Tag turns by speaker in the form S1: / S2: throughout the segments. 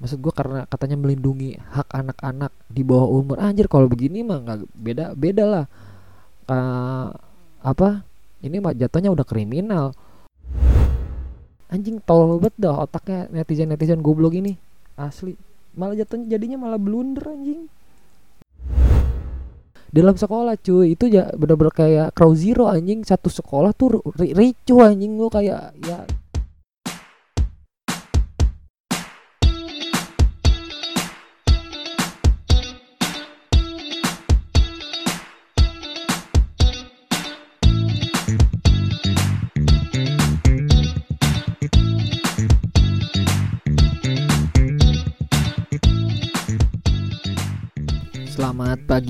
S1: maksud gue karena katanya melindungi hak anak-anak di bawah umur. Anjir kalau begini mah nggak beda beda lah. Uh, apa? Ini mah jatuhnya udah kriminal. Anjing tolol banget dah otaknya netizen netizen goblok ini. Asli. Malah jatuhnya jadinya malah blunder anjing. Dalam sekolah cuy. Itu ya bener-bener kayak crow zero anjing. Satu sekolah tuh ricu anjing gua kayak ya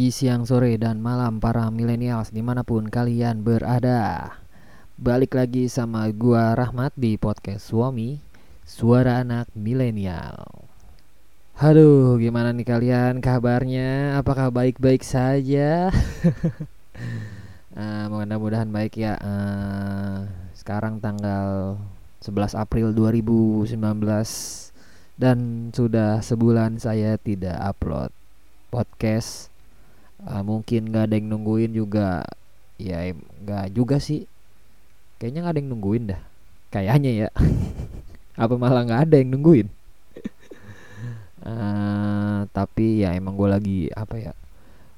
S1: pagi, siang, sore, dan malam para milenials di mana pun kalian berada. Balik lagi sama gua Rahmat di podcast Suami Suara Anak Milenial. Aduh, gimana nih kalian? Kabarnya? Apakah baik-baik saja? uh, Mudah-mudahan baik ya. Uh, Sekarang tanggal 11 April 2019 Dan sudah sebulan saya tidak upload podcast uh, mungkin nggak ada yang nungguin juga. Ya nggak juga sih. Kayaknya nggak ada yang nungguin dah. Kayaknya ya. Apa malah nggak ada yang nungguin? Uh, tapi ya emang gue lagi apa ya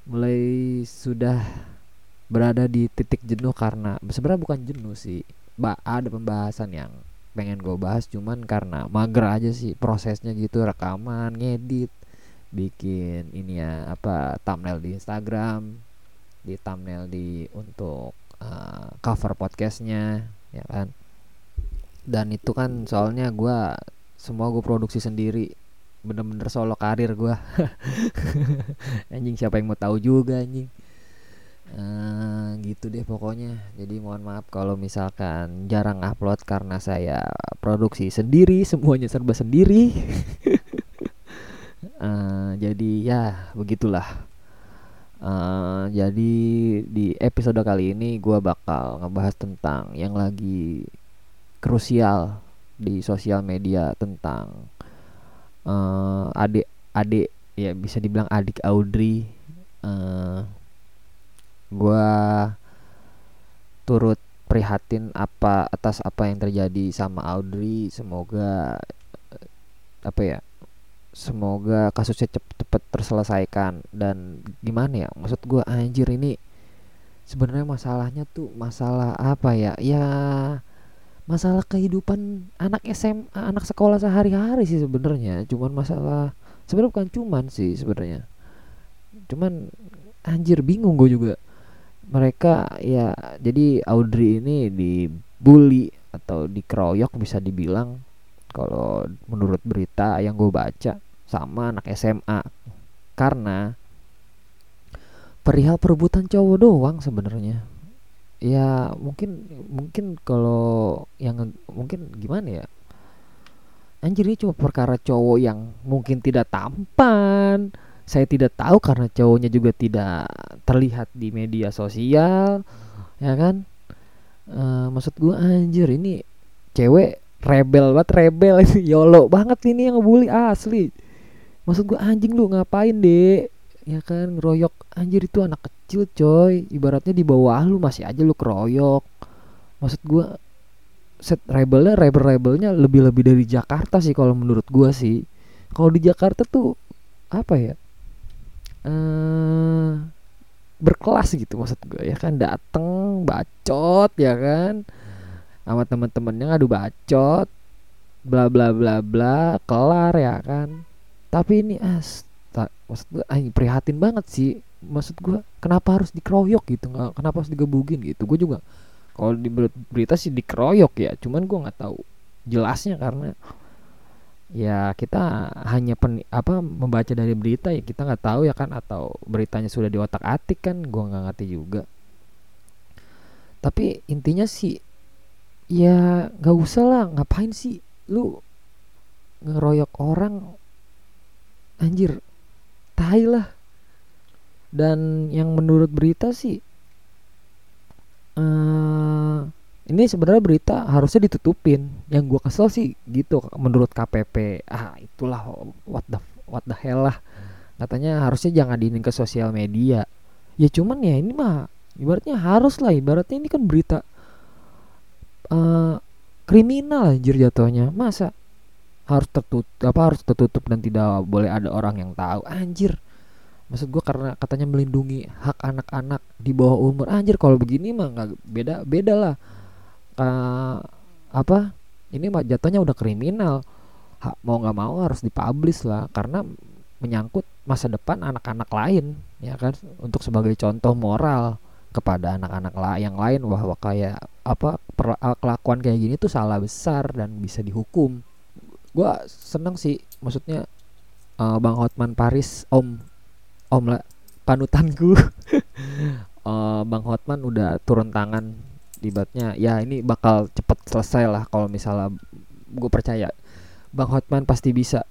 S1: mulai sudah berada di titik jenuh karena sebenarnya bukan jenuh sih. Ba ada pembahasan yang pengen gue bahas cuman karena mager aja sih prosesnya gitu rekaman ngedit bikin ini ya apa thumbnail di Instagram di thumbnail di untuk uh, cover podcastnya ya kan? Dan itu kan soalnya gue semua gue produksi sendiri bener-bener solo karir gue anjing siapa yang mau tahu juga anjing? Uh, gitu deh pokoknya. Jadi mohon maaf kalau misalkan jarang upload karena saya produksi sendiri semuanya serba sendiri Uh, jadi ya begitulah. Uh, jadi di episode kali ini gue bakal ngebahas tentang yang lagi krusial di sosial media tentang uh, adik adik ya bisa dibilang adik Audrey. Uh, gue turut prihatin apa atas apa yang terjadi sama Audrey. Semoga apa ya semoga kasusnya cepet-cepet terselesaikan. Dan gimana ya maksud gue anjir ini sebenarnya masalahnya tuh masalah apa ya? Ya masalah kehidupan anak SMA anak sekolah sehari-hari sih sebenarnya. Cuman masalah sebenarnya bukan cuman sih sebenarnya. Cuman anjir bingung gue juga. Mereka ya jadi Audrey ini dibully atau dikeroyok bisa dibilang kalau menurut berita yang gue baca sama anak SMA karena perihal perebutan cowok doang sebenarnya. Ya mungkin mungkin kalau yang mungkin gimana ya? Anjir ini cuma perkara cowok yang mungkin tidak tampan. Saya tidak tahu karena cowoknya juga tidak terlihat di media sosial ya kan? Uh, maksud gue anjir ini cewek rebel banget rebel. Ini yolo banget ini yang ngebully asli. Maksud gue anjing lu ngapain deh ya kan ngeroyok. Anjir itu anak kecil coy. Ibaratnya di bawah lu masih aja lu keroyok. Maksud gue set rebelnya rebel rebelnya lebih lebih dari Jakarta sih kalau menurut gue sih. Kalau di Jakarta tuh apa ya? Eh berkelas gitu maksud gue ya kan? Dateng bacot ya kan sama temen-temennya ngadu bacot bla bla bla bla kelar ya kan. Tapi ini as maksud gue ah, prihatin banget sih. Maksud gue kenapa harus dikeroyok gitu? Nggak kenapa harus digebugin gitu? Gue juga kalau di berita sih dikeroyok ya cuman gue nggak tahu jelasnya karena ya kita hanya pen, apa membaca dari berita ya kita nggak tahu ya kan atau beritanya sudah di otak atik kan gue nggak ngerti juga. Tapi intinya sih ya nggak usah lah ngapain sih? Lu ngeroyok orang. Anjir tai lah. Dan yang menurut berita sih uh, ini sebenarnya berita harusnya ditutupin. Yang gua kesel sih gitu menurut KPP ah itulah what the what the hell lah. Katanya harusnya jangan diinin ke sosial media. Ya cuman ya ini mah ibaratnya harus lah. Ibaratnya ini kan berita uh, kriminal anjir jatuhnya. Masa harus tertutup apa harus tertutup dan tidak boleh ada orang yang tahu? Anjir. Maksud gua karena katanya melindungi hak anak-anak di bawah umur. Anjir kalau begini mah nggak beda beda lah. Uh, apa ini mah jatuhnya udah kriminal. Ha, mau nggak mau harus dipublish lah. Karena menyangkut masa depan anak-anak lain ya kan? Untuk sebagai contoh moral kepada anak-anak la yang lain bahwa kayak apa per, kelakuan kayak gini tuh salah besar dan bisa dihukum. Gua seneng sih maksudnya uh, bang Hotman Paris om om lah panutanku. Uh, bang Hotman udah turun tangan debatnya ya ini bakal cepet selesai lah kalau misalnya gue percaya. Bang Hotman pasti bisa.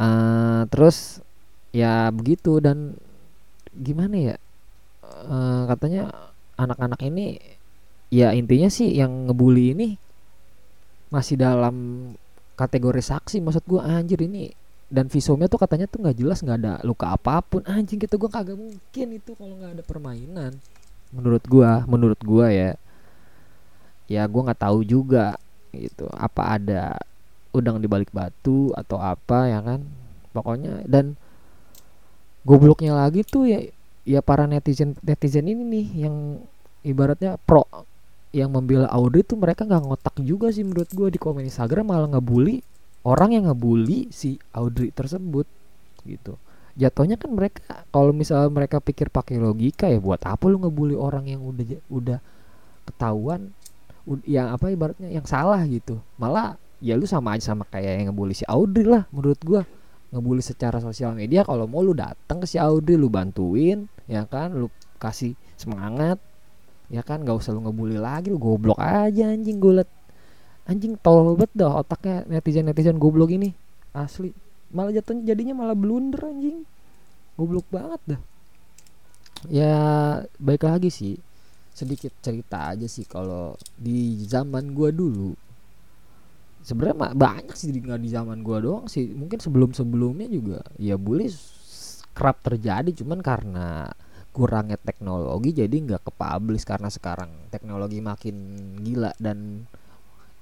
S1: Uh, terus ya begitu dan gimana ya uh, katanya anak-anak ini ya intinya sih yang ngebully ini masih dalam kategori saksi maksud gue anjir ini. Dan visumnya tuh katanya tuh nggak jelas nggak ada luka apa pun. Anjing gitu gue kagak mungkin itu kalau nggak ada permainan. Menurut gue menurut gue ya. Ya gue nggak tahu juga gitu apa ada udang di balik batu atau apa ya kan? Pokoknya dan gobloknya lagi tuh ya ya para netizen netizen ini nih yang ibaratnya pro yang membela Audrey tuh mereka nggak ngotak juga sih menurut gue di komen Instagram malah ngebully orang yang ngebully si Audrey tersebut gitu. Jatuhnya kan mereka kalau misalnya mereka pikir pakai logika ya buat apa lu ngebully orang yang udah udah ketahuan yang apa ibaratnya yang salah gitu. Malah ya lu sama aja sama kayak yang ngebully si Audrey lah menurut gua ngebully secara sosial media kalau mau lu datang ke si Audrey lu bantuin ya kan? Lu kasih semangat ya kan? Gak usah lu ngebully lagi lu goblok aja anjing gue anjing tol banget dah otaknya netizen netizen goblok ini. Asli. Malah jatuhnya jadinya malah blunder anjing. Goblok banget dah. Ya baik lagi sih. Sedikit cerita aja sih kalau di zaman gua dulu sebenarnya banyak sih nggak di zaman gua doang sih. Mungkin sebelum sebelumnya juga ya bully kerap terjadi. Cuman karena kurangnya teknologi jadi nggak kepublish. Karena sekarang teknologi makin gila. Dan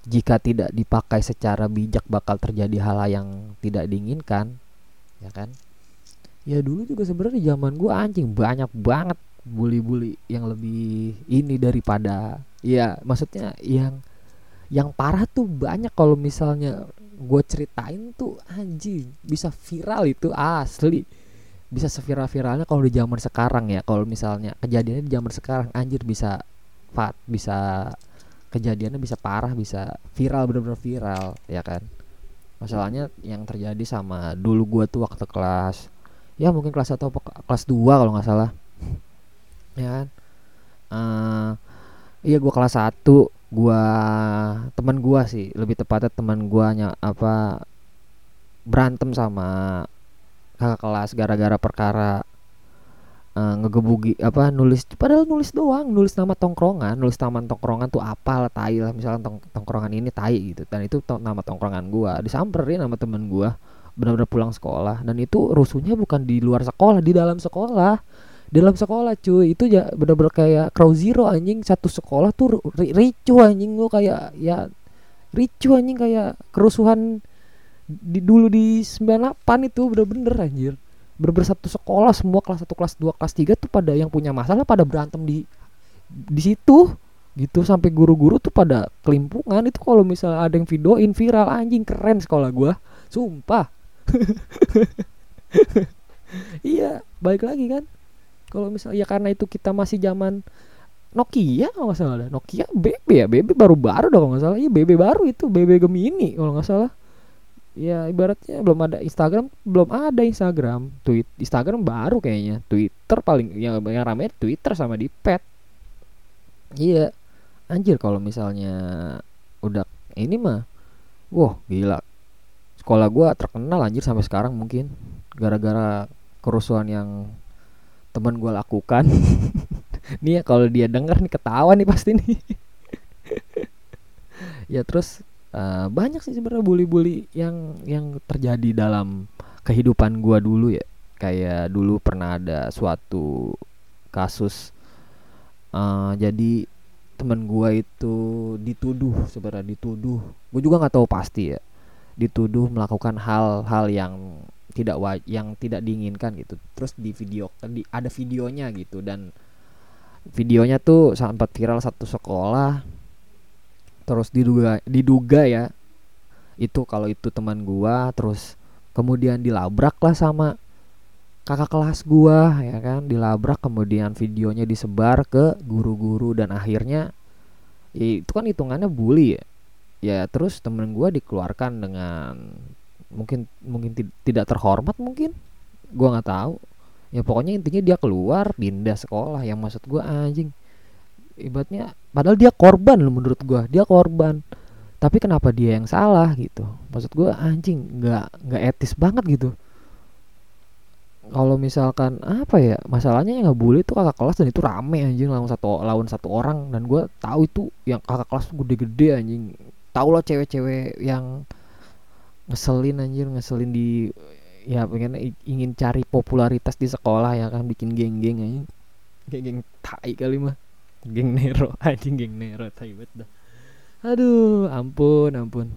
S1: jika tidak dipakai secara bijak bakal terjadi hal yang tidak diinginkan. Ya kan? Ya dulu juga sebenarnya zaman gua anjing banyak banget bully-bully yang lebih ini daripada ya maksudnya yang yang parah tuh banyak kalau misalnya gue ceritain tuh anjing bisa viral itu asli. Bisa seviral-viralnya kalau di zaman sekarang ya kalau misalnya kejadiannya di zaman sekarang anjir bisa fat bisa kejadiannya bisa parah bisa viral bener-bener viral ya kan? Masalahnya yang terjadi sama dulu gue tuh waktu kelas ya mungkin kelas atau kelas 2 kalau nggak salah. Ya kan? Uh, iya gue kelas 1 gua teman gua sih lebih tepatnya teman gua nya apa berantem sama kakak kelas gara-gara perkara uh, ngegebugi apa nulis padahal nulis doang nulis nama tongkrongan nulis nama tongkrongan tuh apa lah tai lah misalnya tong tongkrongan ini tai gitu dan itu nama tongkrongan gua disamperin sama temen gua benar-benar pulang sekolah dan itu rusuhnya bukan di luar sekolah di dalam sekolah dalam sekolah cuy. Itu ya bener-bener kayak crow zero anjing. Satu sekolah tuh ricu anjing. Lo kayak ya ricu anjing. Kayak kerusuhan di dulu di 98 itu bener-bener anjir. Bener-bener satu sekolah semua kelas satu kelas dua kelas tiga tuh pada yang punya masalah pada berantem di di situ gitu. Sampai guru-guru tuh pada kelimpungan. Itu kalau misalnya ada yang videoin viral anjing keren sekolah gua. Sumpah. Iya baik lagi kan kalau misalnya ya karena itu kita masih zaman Nokia kalau nggak salah. Nokia BB ya BB baru-baru dong kalau nggak salah. Iya BB baru itu BB Gemini kalau nggak salah. Ya ibaratnya belum ada Instagram belum ada Instagram. Tweet Instagram baru kayaknya. Twitter paling yang yang ramai Twitter sama di pet. Iya. Anjir kalau misalnya udah ini mah wah gila. Sekolah gua terkenal anjir sampai sekarang mungkin. Gara-gara kerusuhan yang teman gue lakukan. Nih ya kalau dia denger nih ketawa nih pasti nih. Ya terus uh, banyak sih sebenarnya bully-bully yang yang terjadi dalam kehidupan gua dulu ya. Kayak dulu pernah ada suatu kasus uh, jadi teman gua itu dituduh sebenarnya dituduh. Gue juga nggak tahu pasti ya. Dituduh melakukan hal-hal yang tidak yang tidak diinginkan gitu. Terus di video di ada videonya gitu. Dan videonya tuh sempat viral satu sekolah. Terus diduga diduga ya itu kalau itu teman gua terus kemudian dilabrak lah sama kakak kelas gua ya kan? Dilabrak kemudian videonya disebar ke guru-guru dan akhirnya ya itu kan hitungannya bully ya. Ya terus temen gua dikeluarkan dengan mungkin mungkin tidak terhormat mungkin. Gua nggak tahu. Ya pokoknya intinya dia keluar pindah sekolah. Yang maksud gua anjing. Ibaratnya padahal dia korban loh menurut gua. Dia korban. Tapi kenapa dia yang salah gitu? Maksud gua anjing nggak nggak etis banget gitu. Kalau misalkan apa ya masalahnya yang ngebully itu kakak kelas dan itu rame anjing. Lawan satu lawan satu orang. Dan gue tahu itu yang kakak kelas gede-gede anjing. Tau lah cewek-cewek yang ngeselin anjir ngeselin di ya pengen ingin cari popularitas di sekolah ya kan bikin geng-geng anjing. Geng-geng tai kali mah. Geng nero anjing geng nero tai banget dah. Aduh ampun ampun.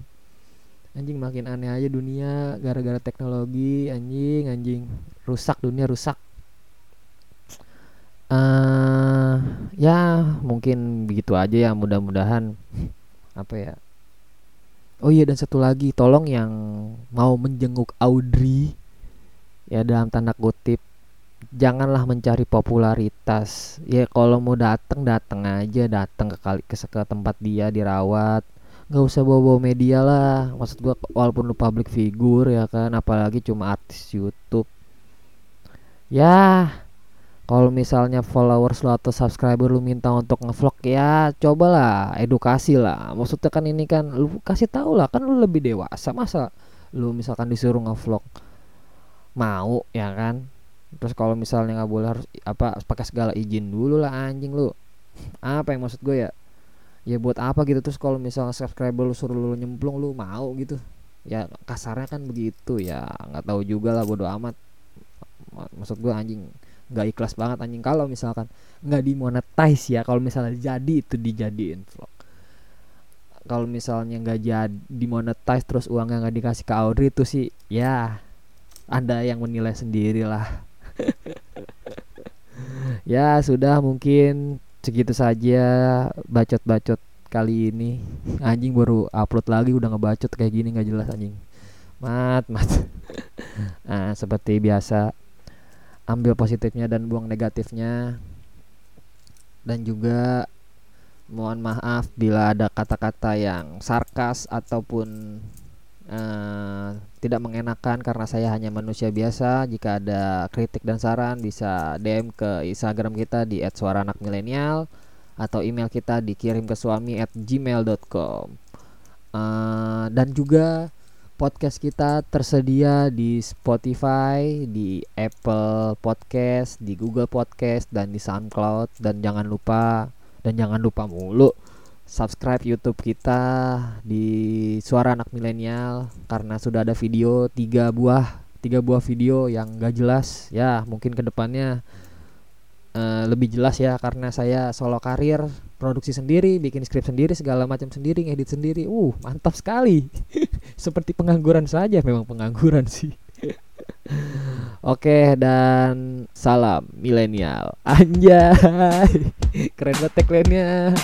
S1: Anjing makin aneh aja dunia gara-gara teknologi anjing anjing. Rusak dunia rusak. Uh, ya mungkin begitu aja ya mudah-mudahan apa ya oh iya dan satu lagi tolong yang mau menjenguk Audrey ya dalam tanda kutip janganlah mencari popularitas. Ya kalau mau datang datang aja datang ke kali ke, ke tempat dia dirawat. Nggak usah bawa-bawa media lah maksud gua walaupun lu public figure ya kan apalagi cuma artis YouTube. Ya kalau misalnya followers lo atau subscriber lu minta untuk ngevlog ya cobalah edukasi lah. Maksudnya kan ini kan lu kasih tahu lah kan lu lebih dewasa masa lu misalkan disuruh ngevlog mau ya kan? Terus kalau misalnya nggak boleh harus apa pakai segala izin dulu lah anjing lu. Apa yang maksud gue ya? Ya buat apa gitu? Terus kalau misalnya subscriber lu suruh lu nyemplung lu mau gitu. Ya kasarnya kan begitu ya nggak tahu juga lah bodo amat. Maksud gue anjing nggak ikhlas banget anjing. Kalau misalkan nggak dimonetize ya kalau misalnya jadi itu dijadiin vlog. Kalau misalnya nggak jadi dimonetize terus uangnya nggak dikasih ke Audrey itu sih ya anda yang menilai sendiri lah ya sudah mungkin segitu saja bacot-bacot kali ini. Anjing baru upload lagi udah ngebacot kayak gini nggak jelas anjing. Mat mat. Nah seperti biasa ambil positifnya dan buang negatifnya dan juga mohon maaf bila ada kata-kata yang sarkas ataupun uh, tidak mengenakan karena saya hanya manusia biasa. Jika ada kritik dan saran bisa DM ke Instagram kita di @suaraanakmilenial atau email kita dikirim ke suami gmail.com uh, dan juga podcast kita tersedia di Spotify, di Apple Podcast, di Google Podcast dan di SoundCloud. Dan jangan lupa dan jangan lupa mulu subscribe YouTube kita di Suara Anak Milenial karena sudah ada video tiga buah tiga buah video yang gak jelas. Ya mungkin ke depannya uh, lebih jelas ya karena saya solo karir produksi sendiri bikin skrip sendiri segala macam sendiri ngedit sendiri. Uh mantap sekali. Seperti pengangguran saja memang pengangguran sih. Oke dan salam milenial. Anjay. Keren banget tagline-nya